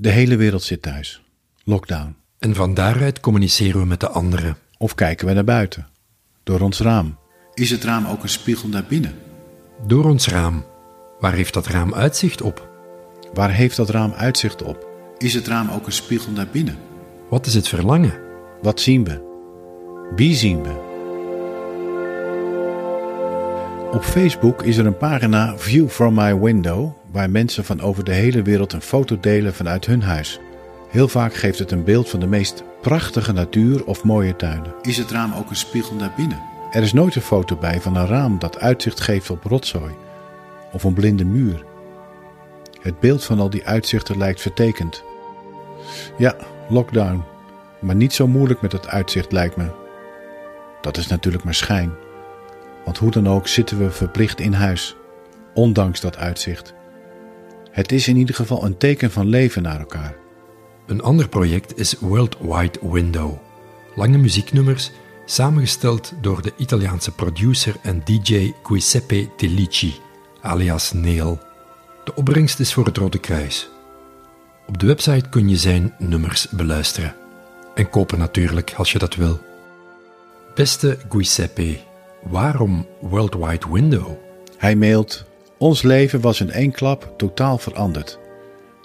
De hele wereld zit thuis. Lockdown. En van daaruit communiceren we met de anderen. Of kijken we naar buiten? Door ons raam. Is het raam ook een spiegel naar binnen? Door ons raam. Waar heeft dat raam uitzicht op? Waar heeft dat raam uitzicht op? Is het raam ook een spiegel naar binnen? Wat is het verlangen? Wat zien we? Wie zien we? Op Facebook is er een pagina View from My Window, waar mensen van over de hele wereld een foto delen vanuit hun huis. Heel vaak geeft het een beeld van de meest prachtige natuur of mooie tuinen. Is het raam ook een spiegel naar binnen? Er is nooit een foto bij van een raam dat uitzicht geeft op rotzooi of een blinde muur. Het beeld van al die uitzichten lijkt vertekend. Ja, lockdown, maar niet zo moeilijk met het uitzicht lijkt me. Dat is natuurlijk maar schijn. Want hoe dan ook zitten we verplicht in huis, ondanks dat uitzicht. Het is in ieder geval een teken van leven naar elkaar. Een ander project is World Wide Window. Lange muzieknummers, samengesteld door de Italiaanse producer en DJ Giuseppe Telici, alias Neil. De opbrengst is voor het Rode Kruis. Op de website kun je zijn nummers beluisteren. En kopen natuurlijk, als je dat wil. Beste Giuseppe, waarom World Wide Window? Hij mailt: Ons leven was in één klap totaal veranderd.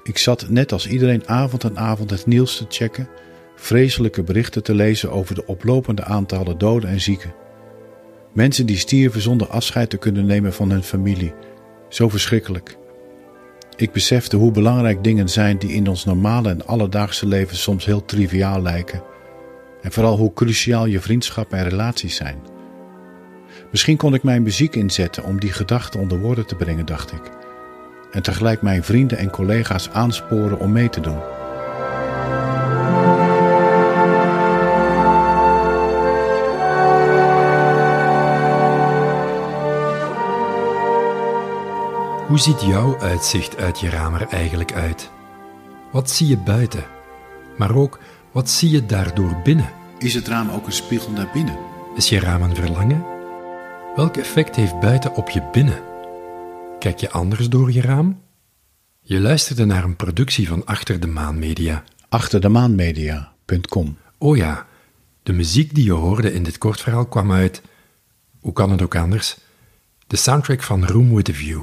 Ik zat net als iedereen avond aan avond het nieuws te checken, vreselijke berichten te lezen over de oplopende aantallen doden en zieken. Mensen die stierven zonder afscheid te kunnen nemen van hun familie. Zo verschrikkelijk. Ik besefte hoe belangrijk dingen zijn die in ons normale en alledaagse leven soms heel triviaal lijken. En vooral hoe cruciaal je vriendschap en relaties zijn. Misschien kon ik mijn muziek inzetten om die gedachten onder woorden te brengen, dacht ik. En tegelijk mijn vrienden en collega's aansporen om mee te doen. Hoe ziet jouw uitzicht uit je raam er eigenlijk uit? Wat zie je buiten? Maar ook, wat zie je daardoor binnen? Is het raam ook een spiegel naar binnen? Is je raam een verlangen? Welk effect heeft buiten op je binnen? Kijk je anders door je raam? Je luisterde naar een productie van Achter de Maan Media. Achterdemaanmedia.com Oh ja, de muziek die je hoorde in dit kort verhaal kwam uit, hoe kan het ook anders, de soundtrack van Room with a View.